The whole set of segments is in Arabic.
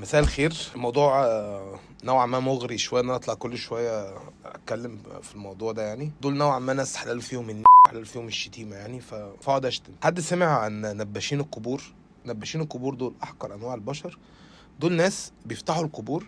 مساء الخير. الموضوع آه، نوعا ما مغري شوية إن أنا أطلع كل شوية أتكلم في الموضوع ده يعني. دول نوعا ما ناس حلال فيهم الن- حلال فيهم الشتيمة يعني فأقعد أشتم. حد سمع عن نباشين القبور؟ نباشين القبور دول أحقر أنواع البشر. دول ناس بيفتحوا القبور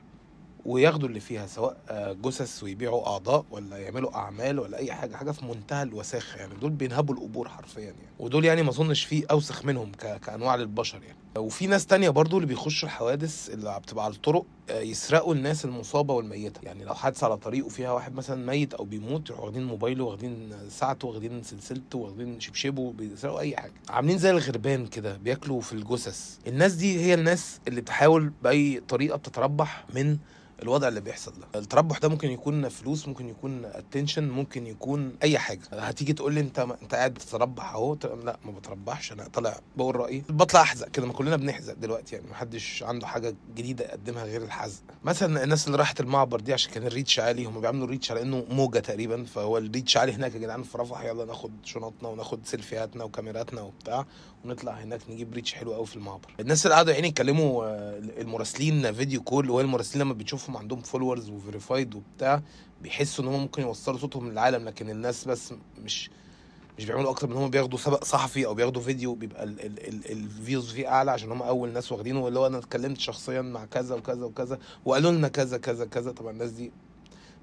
وياخدوا اللي فيها سواء آه، جثث ويبيعوا أعضاء ولا يعملوا أعمال ولا أي حاجة حاجة في منتهى الوساخه يعني. دول بينهبوا القبور حرفيا يعني. ودول يعني ما أظنش فيه أوسخ منهم. كأنواع للبشر يعني. وفي ناس تانية برضو اللي بيخشوا الحوادث اللي بتبقى على الطرق آه، يسرقوا الناس المصابة والميتة. يعني لو حادثة على طريق وفيها واحد مثلا ميت أو بيموت يروحوا واخدين موبايله واخدين ساعته واخدين سلسلته واخدين شبشبه بيسرقوا أي حاجة. عاملين زي الغربان كده بياكلوا في الجثث. الناس دي هي الناس اللي بتحاول بأي طريقة تتربح من الوضع اللي بيحصل ده. التربح ده ممكن يكون فلوس ممكن يكون attention ممكن يكون أي حاجة. هتيجي تقول لي أنت أنت قاعد بتتربح أهو؟ لا ما بتربحش. أنا طالع بقول رأيي. بطلع أحزق كده ما كلنا بنحزق دلوقتي يعني. محدش عنده حاجة جديدة يقدمها غير الحزق. مثلا الناس اللي راحت المعبر دي عشان كان ال reach عالي هم بيعملوا ال reach على إنه موجة تقريبا. فهو ال reach عالي هناك يا جدعان في رفح يلا ناخد شنطنا وناخد سيلفيهاتنا وكاميراتنا وبتاع ونطلع هناك نجيب reach حلو قوي في المعبر. الناس اللي قعدوا يعني يتكلموا آه، المراسلين video call وهي المراسلين لما بتشوفهم عندهم followers و verified وبتاع بيحسوا إن هم ممكن يوصلوا صوتهم للعالم لكن الناس بس مش مش بيعملوا أكتر من هم بياخدوا سبق صحفي أو بياخدوا فيديو بيبقى ال views فيه أعلى عشان هم أول ناس واخدينه اللي هو أنا اتكلمت شخصيا مع كذا وكذا وكذا وقالوا لنا كذا كذا كذا. طبعا الناس دي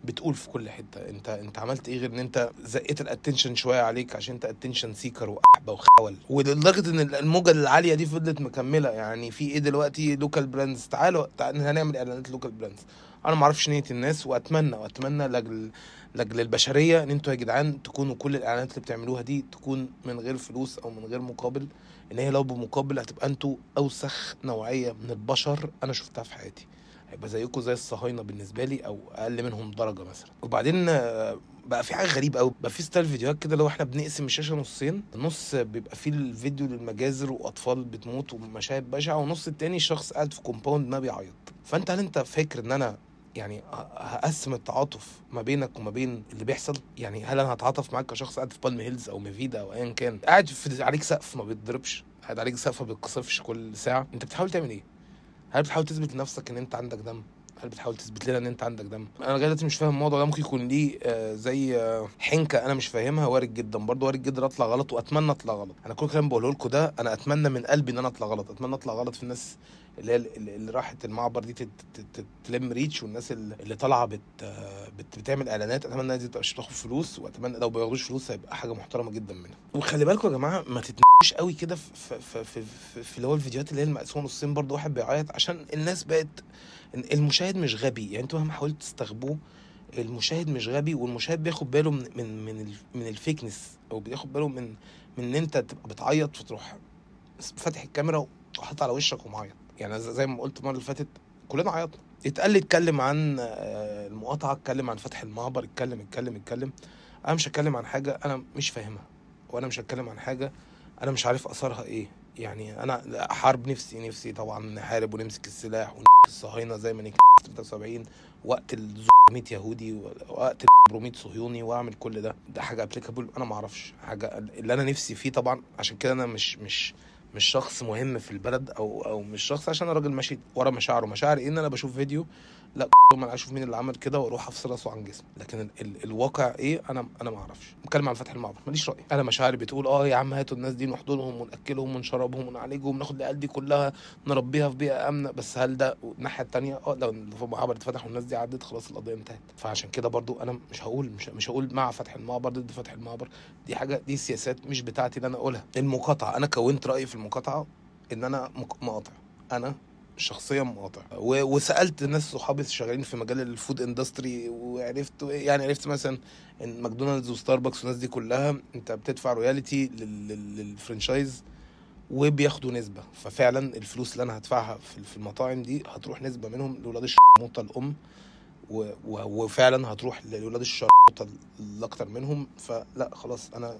بتقول في كل حتة. انت انت عملت إيه غير ان انت زقيت ال attention شوية عليك عشان انت attention seeker وقحبة وخول؟ ولدرجة إن الموجة العالية دي فضلت مكملة. يعني في إيه دلوقتي؟ local brands تعالوا تعال هنعمل إعلانات local brands أنا ما أعرفش نية الناس وأتمنى وأتمنى لاجل لاجل البشرية إن أنتوا يا جدعان تكونوا كل الإعلانات اللي بتعملوها دي تكون من غير فلوس أو من غير مقابل. إن هي لو بمقابل هتبقى أنتوا أوسخ نوعية من البشر أنا شفتها في حياتي. هيبقى زيكم زي الصهاينة بالنسبة لي أو أقل منهم درجة مثلا. وبعدين آه، بقى في حاجة غريبة قوي بقى في style فيديوهات كده لو إحنا بنقسم الشاشة نصين نص بيبقى فيه الفيديو للمجازر وأطفال بتموت ومشاهد بشعة والنص التاني شخص قاعد في compound ما بيعيط. فأنت هل أنت فاكر إن أنا يعني هقسم التعاطف ما بينك وما بين اللي بيحصل؟ يعني هل أنا هتعاطف معاك كشخص قاعد في بالم هيلز أو ميفيدا أو ايا كان؟ قاعد في عليك سقف ما بيتضربش قاعد عليك سقف ما بيتقصفش كل ساعة. أنت بتحاول تعمل إيه؟ هل بتحاول تثبت لنفسك إن أنت عندك دم؟ هل بتحاول تثبت لنا إن أنت عندك دم؟ أنا لغاية دلوقتي مش فاهم الموضوع ده. ممكن يكون ليه آه زي آه حنكة أنا مش فاهمها وارد جدا. برضه وارد جدا أطلع غلط وأتمنى أطلع غلط. أنا كل كلام بقوله لكم ده أنا أتمنى من قلبي إن أنا أطلع غلط. أتمنى أطلع غلط في الناس اللي هي اللي راحت المعبر دي تلم ريتش والناس اللي طالعة بت بت بتعمل إعلانات. أتمنى دي تبقاش بتاخد فلوس وأتمنى لو ما بياخدوش فلوس هيبقى حاجة محترمة جدا منهم وخلي بالكم يا جماعة ما تتنش قوي كده في في في, في, اللي هو الفيديوهات اللي هي المقسومة نصين برضه واحد بيعيط عشان الناس بقت المشاهد مش غبي. يعني أنتوا مهما حاولتوا تستغبوه المشاهد مش غبي والمشاهد بياخد باله من من من, من الفيكنس أو بياخد باله من من إن أنت تبقى بتعيط وتروح فاتح الكاميرا وحاطط على وشك ومعيط. يعني زي ما قلت المرة اللي فاتت كلنا عيطنا. اتقال لي اتكلم عن آه، المقاطعة اتكلم عن فتح المعبر اتكلم اتكلم اتكلم. أنا مش هتكلم عن حاجة أنا مش فاهمها وأنا مش هتكلم عن حاجة أنا مش عارف أثرها إيه. يعني أنا حرب نفسي نفسي طبعا نحارب ونمسك السلاح ونمسك الصهاينة زي ما نكتب 73 وقت ال 100 يهودي وقت ال 100 صهيوني وأعمل كل ده. ده حاجة applicable أنا ما أعرفش. حاجة اللي أنا نفسي فيه طبعا عشان كده أنا مش مش مش شخص مهم في البلد أو أو مش شخص عشان أنا راجل ماشي ورا مشاعره. مشاعر إيه؟ إن أنا بشوف فيديو لا أنا أشوف مين اللي عمل كده وأروح أفصل راسه عن جسمه. لكن ال ال الواقع إيه؟ أنا أنا ما أعرفش. بتكلم عن فتح المعبر ماليش رأي. أنا مشاعري بتقول آه يا عم هاتوا الناس دي نحضنهم ونأكلهم ونشربهم ونعالجهم وناخد العيال دي كلها نربيها في بيئة آمنة. بس هل ده الناحية الثانية آه لو المعبر اتفتح والناس دي عدت خلاص القضية انتهت. فعشان كده برضو أنا مش هقول مش, مش هقول مع فتح المعبر ضد فتح المعبر. دي حاجة دي سياسات مش بتاعتي اللي أنا أقولها. المقاطعة أنا كونت رأيي في المقاطعة إن أنا مقاطع. أنا شخصيا مقاطع. وسألت ناس صحابي شغالين في مجال ال food industry وعرفت يعني عرفت مثلا إن ماكدونالدز وستاربكس والناس دي كلها أنت بتدفع royalty لل franchise وبياخدوا نسبة. ففعلا الفلوس اللي أنا هدفعها في المطاعم دي هتروح نسبة منهم لاولاد الشرموطه الأم وفعلا هتروح لاولاد الشرموطه الاكتر منهم. فلا خلاص أنا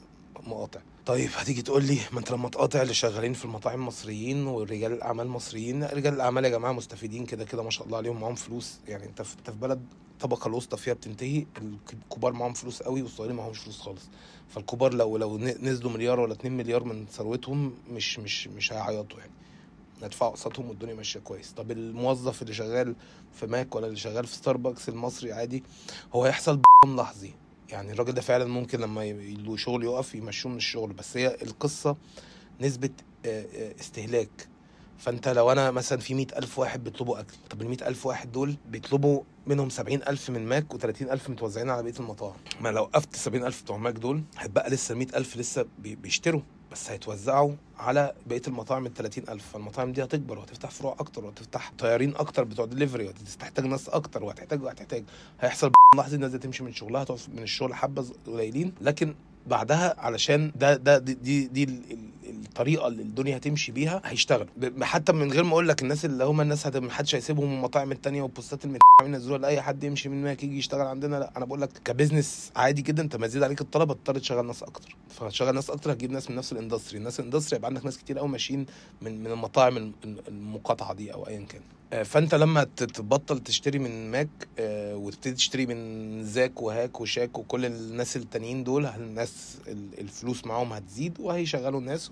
مقاطع. طيب هتيجي تقول لي ما انت لما تقاطع اللي شغالين في المطاعم مصريين ورجال الأعمال مصريين رجال الأعمال يا جماعة مستفيدين كده كده ما شاء الله عليهم معاهم فلوس. يعني انت في, انت في بلد الطبقه الوسطى فيها بتنتهي الكبار معاهم فلوس قوي والصغيرين معاهمش فلوس خالص. فالكبار لو لو نزلوا مليار ولا 2 مليار من ثروتهم مش مش مش هيعيطوا يعني. ندفعوا أقساطهم والدنيا ماشية كويس. طب الموظف اللي شغال في ماك ولا اللي شغال في ستاربكس المصري عادي هو هيحصل لحظي يعني الراجل ده فعلا ممكن لما له شغل يقف يمشوه من الشغل بس هي القصة نسبة استهلاك. فأنت لو أنا مثلا في مئة ألف واحد بيطلبوا أكل طب ال ألف واحد دول بيطلبوا منهم سبعين ألف من ماك و ألف متوزعين على بقية المطاعم. ما لو وقفت سبعين ألف بتوع ماك دول هيبقى لسه المئة ألف لسه بيشتروا. بس هيتوزعوا على بقية المطاعم ال 30000 فالمطاعم دي هتكبر وهتفتح فروع أكتر وهتفتح طيارين أكتر بتوع دليفري وهتحتاج ناس أكتر وهتحتاج وهتحتاج. هيحصل لحظة الناس دي تمشي من شغلها تقف من الشغل حبة قليلين. لكن بعدها علشان ده ده دي دي, دي الطريقة اللي الدنيا هتمشي بيها هيشتغلوا. حتى من غير ما أقول لك الناس اللي هم الناس ما حدش هيسيبهم المطاعم التانية وال posts ات اللي ينزلوها لأي حد يمشي من هناك يجي يشتغل عندنا لأ أنا بقول لك ك business عادي جدا. أنت ما عليك الطلب هتضطر تشغل ناس أكتر. فتشغل ناس أكتر هتجيب ناس من نفس ال industry. الناس ال industry يبقى عندك ناس كتير قوي ماشيين من من المطاعم المقاطعة دي أو ايا كان. آه، فأنت لما تبطل تشتري من ماك آه، وتبتدي تشتري من زاك وهاك وشاك وكل الناس التانيين دول الناس الفلوس معاهم هتزيد؟ وهيشغلوا الناس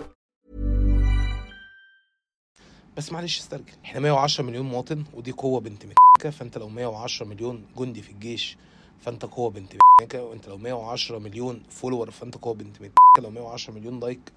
بس معلش استرجل إحنا 110 مليون مواطن ودي قوة بنت متناكة فانت لو 110 مليون جندي في الجيش فانت قوة بنت متناكة وانت لو 110 مليون follower فانت قوة بنت متناكة لو 110 مليون like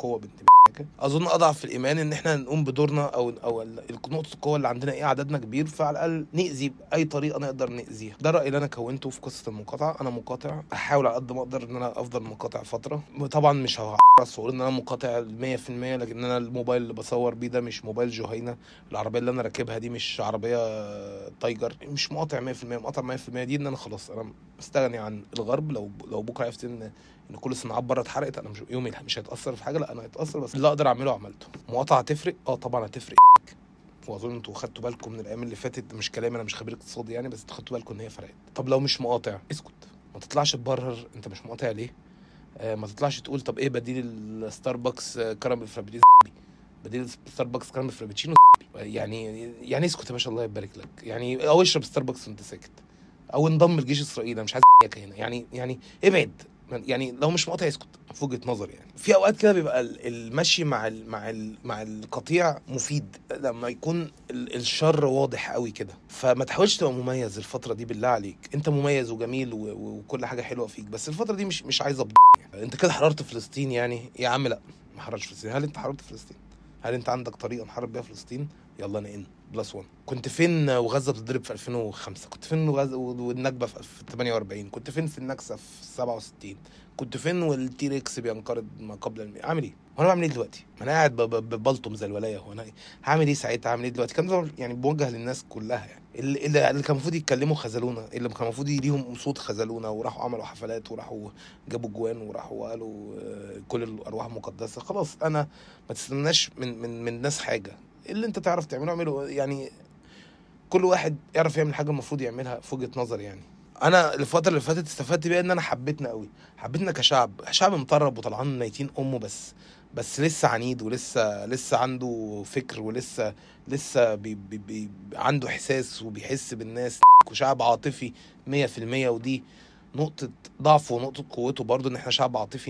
قوة بنت متناكة أظن أضعف الإيمان إن إحنا نقوم بدورنا أو أو نقطة القوة اللي عندنا إيه عددنا كبير فعلى الأقل نأذي بأي طريقة نقدر نأذيها. ده الراي اللي أنا كونته في قصة المقاطعة. أنا مقاطع احاول على قد ما أقدر إن أنا أفضل مقاطع فترة. طبعا مش هعرف واقول إن أنا مقاطع 100% لكن أنا الموبايل اللي بصور بيه ده مش موبايل جهينة. العربية اللي أنا راكبها دي مش عربية تايجر. مش مقاطع 100% مقاطع 100% دي إن أنا خلاص أنا مستغني عن الغرب. لو لو بكرة عرفت إن إن كل الصناعات بره اتحرقت أنا مش يومي مش هيتأثر في حاجة لأ أنا هيتأثر بس اللي أقدر أعمله عملته. مقاطعة هتفرق آه طبعا هتفرق. واظن أنتوا خدتوا بالكم من الأيام اللي فاتت مش كلام أنا مش خبير اقتصادي يعني بس خدتوا بالكم إن هي فرقت. طب لو مش مقاطع اسكت. ما تطلعش تبرر أنت مش مقاطع ليه؟ آه ما تطلعش تقول طب إيه بديل الستاربكس آه، caramel frappuccino بديل ستاربكس caramel frappuccino يعني يعني اسكت يا باشا الله يبارك لك. يعني أو اشرب ستاربكس وأنت ساكت. أو انضم لجيش إسرائيل أنا مش عايز هنا. يعني يعني ابعد. يعني لو مش مقاطع يسكت في وجهة نظري يعني. في أوقات كده بيبقى المشي مع ال مع ال مع القطيع مفيد لما يكون الشر واضح قوي كده. فما تحاولش تبقى مميز الفترة دي بالله عليك. أنت مميز وجميل وكل حاجة حلوة فيك بس الفترة دي مش مش عايز يعني. أنت كده حررت فلسطين يعني؟ يا عم لا ما حررتش فلسطين. هل أنت حررت فلسطين؟ هل أنت عندك طريقة نحارب بيها فلسطين؟ يلا n plus 1 كنت فين وغزة بتضرب في 2005 كنت فين وغزة والنكبه في 48 كنت فين في النكسة في 67 كنت فين وال T-Rex بينقرض ما قبل المي... عامل إيه؟ وأنا بعمل إيه دلوقتي؟ ما أنا قاعد ببلطم زي الولاية هو أنا هعمل إيه ساعتها؟ هعمل إيه دلوقتي؟ كان يعني موجه للناس كلها يعني اللي, اللي كان المفروض يتكلموا خذلونا اللي كان المفروض ليهم صوت خذلونا وراحوا عملوا حفلات وراحوا جابوا جوان وراحوا قالوا آه، كل الأرواح مقدسة خلاص أنا ما تستناش من من من ناس حاجة اللي انت تعرف تعمله اعمله. يعني كل واحد يعرف يعمل حاجة المفروض يعملها في وجهة نظري يعني. أنا الفترة اللي فاتت استفدت بيها إن أنا حبيتنا قوي. حبيتنا كشعب. شعب مطرب وطلعان ميتين أمه بس. بس لسه عنيد ولسه لسه عنده فكر ولسه لسه بي بي بي عنده إحساس وبيحس بالناس. وشعب عاطفي 100% ودي نقطة ضعفه ونقطة قوته برضو إن إحنا شعب عاطفي.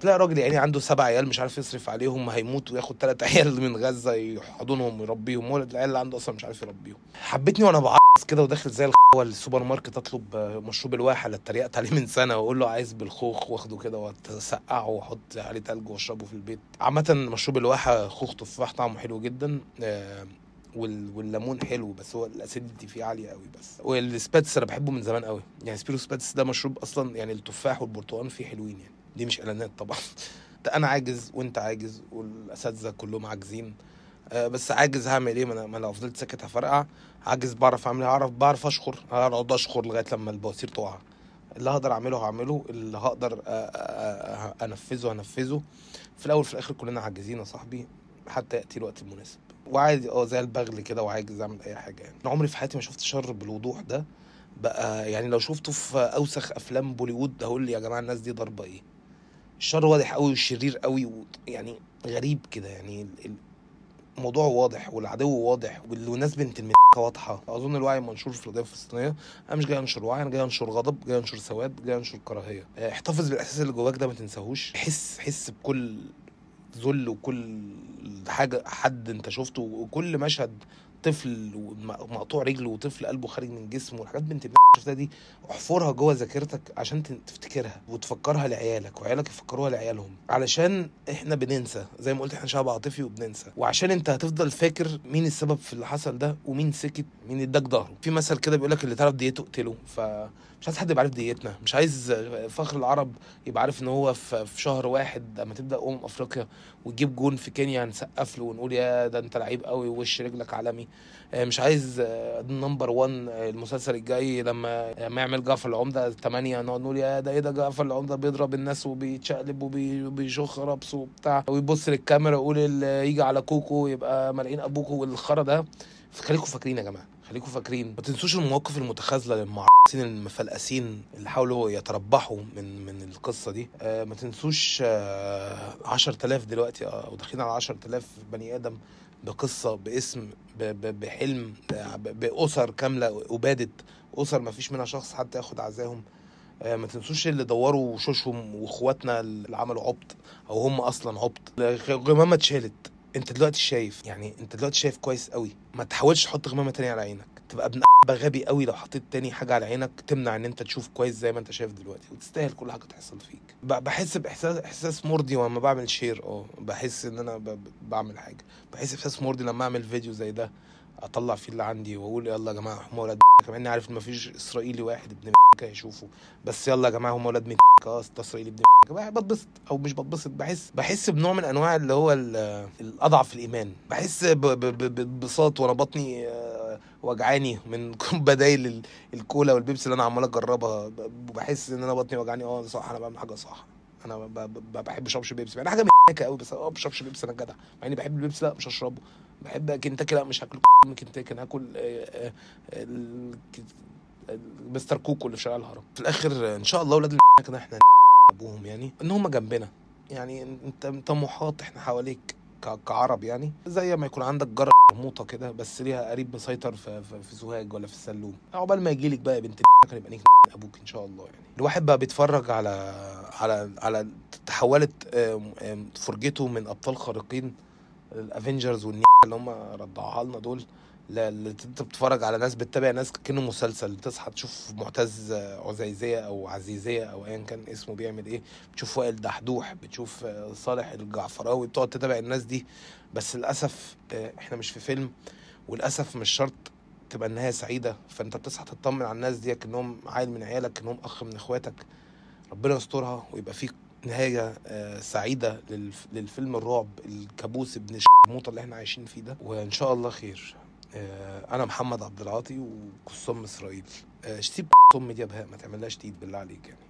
تلاقي راجل يعني عنده سبع عيال مش عارف يصرف عليهم هيموت وياخد ثلاث عيال من غزة يحضنهم ويربيهم ولد العيال اللي عنده أصلا مش عارف يربيهم. حبتني وأنا بعص كده وداخل زي الخوه السوبر ماركت أطلب آه، مشروب الواحة اللي اتريقت عليه من سنة وأقول له عايز بالخوخ واخده كده واسقعه وأحط عليه تلج وأشربه في البيت. عامة مشروب الواحة خوخ تفاح طعمه حلو جدا آه، وال... والليمون حلو بس هو ال acidity فيه عالية قوي بس. والسباتس أنا بحبه من زمان قوي. يعني سبيرو سباتس ده مشروب أصلا يعني التفاح والبرتقال فيه حلوين يعني. دي مش إعلانات طبعا. ده أنا عاجز وأنت عاجز والأساتذة كلهم عاجزين. آه، بس عاجز هعمل إيه؟ ما أنا لو فضلت ساكت هفرقع. عاجز بعرف أعمل إيه؟ هعرف بعرف أشخر. هقعد أشخر لغاية لما البواسير تقع. اللي هقدر أعمله هعمله. اللي هقدر أنفذه هنفذه. في الأول في الآخر كلنا عاجزين يا صاحبي. حتى يأتي الوقت المناسب. وعادي أه زي البغل كده وعاجز أعمل أي حاجة يعني. أنا عمري في حياتي ما شفت شر بالوضوح ده. بقى يعني لو شفته في أوسخ أفلام بوليوود هقول يا جماعة الناس دي ضاربه إيه؟ الشر واضح قوي والشرير قوي. يعني غريب كده يعني ال- ال- الموضوع واضح والعدو واضح وال- والناس بنت المكة واضحة أظن الوعي منشور في القضية الفلسطينية أنا مش جاي أنشر وعي أنا جاي أنشر غضب جاي أنشر سواد جاي أنشر كراهية آه، احتفظ بالإحساس اللي جواك ده ما تنساهوش حس حس بكل ذل وكل حاجة حد أنت شفته وكل مشهد طفل مقطوع رجله وطفل قلبه خارج من جسمه والحاجات بنت شفتها دي احفرها جوه ذاكرتك عشان تفتكرها وتفكرها لعيالك وعيالك يفكروها لعيالهم علشان إحنا بننسى زي ما قلت إحنا شعب عاطفي وبننسى وعشان انت هتفضل فاكر مين السبب في اللي حصل ده ومين سكت مين اداك ظهره. في مثل كده بيقول لك اللي تعرف ديته اقتله فمش عايز حد يبقى عارف ديتنا مش عايز فخر العرب يبقى عارف ان هو في شهر واحد اما تبدأ أمم أفريقيا وتجيب جون في كينيا هنسقف له ونقول يا ده انت لعيب قوي ووش رجلك عالمي. آه، مش عايز number 1 المسلسل الجاي لما لما يعمل جعفر العمدة 8 نقعد نقول يا ده إيه ده جعفر العمدة بيضرب الناس وبيتشقلب وبي- وبيشخ ربص وبتاع. ويبص للكاميرا اللي يجي على كوكو يبقى ملاقين أبوكو والخرا ده. خليكم فاكرين يا جماعة. خليكم فاكرين. ما تنسوش المواقف المتخاذلة للمعرسين المفلقسين اللي حاولوا يتربحوا من من القصة دي. آه ما تنسوش آه 10000 دلوقتي آه وداخلين على 10000 بني آدم بقصة باسم بحلم بأسر كاملة أبادت. أسر ما فيش منها شخص حتى ياخد عزاهم. آه، ما تنسوش اللي دوروا وشوشهم وإخواتنا اللي عملوا عبط أو هم أصلا عبط. غمامة اتشالت. انت دلوقتي شايف يعني انت دلوقتي شايف كويس قوي ما تحاولش تحط غمامة تانية على عينك. تبقى ابن غبي قوي لو حطيت تاني حاجة على عينك تمنع ان انت تشوف كويس زي ما انت شايف دلوقتي وتستاهل كل حاجة تحصل فيك. بحس بإحساس إحساس مرضي لما بعمل شير آه بحس إن أنا بعمل حاجة. بحس باحساس مرضي لما أعمل فيديو زي ده أطلع فيه اللي عندي وأقول يلا يا جماعة هم ولاد كمان إني عارف إن مفيش إسرائيلي واحد ابن هيشوفه. بس يلا يا جماعة هم ولاد مين آه إسرائيلي ابن بتبسط أو مش بتبسط بحس بحس بنوع من أنواع اللي هو ال- الأضعف الإيمان. بحس بانبساط وأنا بطني آه، وجعاني من بدايل ال- الكولا والبيبسي اللي أنا عمال أجربها. ب- بحس إن أنا بطني وجعاني آه صح أنا بعمل حاجة صح. أنا ب- ب- ب- بحب اشربش بيبسي يعني حاجة مكه قوي بس آه ما بشربش بيبسي أنا جدع. مع إني بحب البيبسي لأ مش هشربه. بحب كنتاكي لأ مش هاكل كنتاكي أنا هاكل آه، آه، مستر كوكو اللي في شارع الهرم. في الآخر إن شاء الله ولاد ال- كده إحنا أبوهم يعني إن هم جنبنا. يعني انت طموحات إحنا حواليك كعرب يعني. زي ما يكون عندك جرة مرموطة كده بس ليها قريب مسيطر في, في, سوهاج ولا في السلوم. عقبال ما يجيلك بقى يا بنت يبقى نيجي أبوك إن شاء الله يعني. الواحد بقى بيتفرج على على على تحولت فرجته من أبطال خارقين الافنجرز والنية اللي هم رضعوها لنا دول انت بتتفرج على ناس بتتابع ناس كأنه مسلسل بتصحى تشوف معتز عزيزية أو عزيزية أو ايا كان اسمه بيعمل إيه بتشوف وائل دحدوح بتشوف آه، صالح الجعفراوي بتقعد تتابع الناس دي. بس للأسف آه، إحنا مش في فيلم وللأسف مش شرط تبقى النهاية سعيدة. فأنت بتصحى تطمن على الناس دي كانهم عيل من عيالك كانهم أخ من إخواتك. ربنا يسترها ويبقى آه، سعيدة للف- للفيلم الرعب الكابوس ابن الشموطة اللي إحنا عايشين فيه ده. وإن شاء الله خير. آه، أنا محمد عبد العاطي وقصام إسرائيل. آه، سيب امي دي بهاء ما تعملهاش تيت بالله عليك يعني.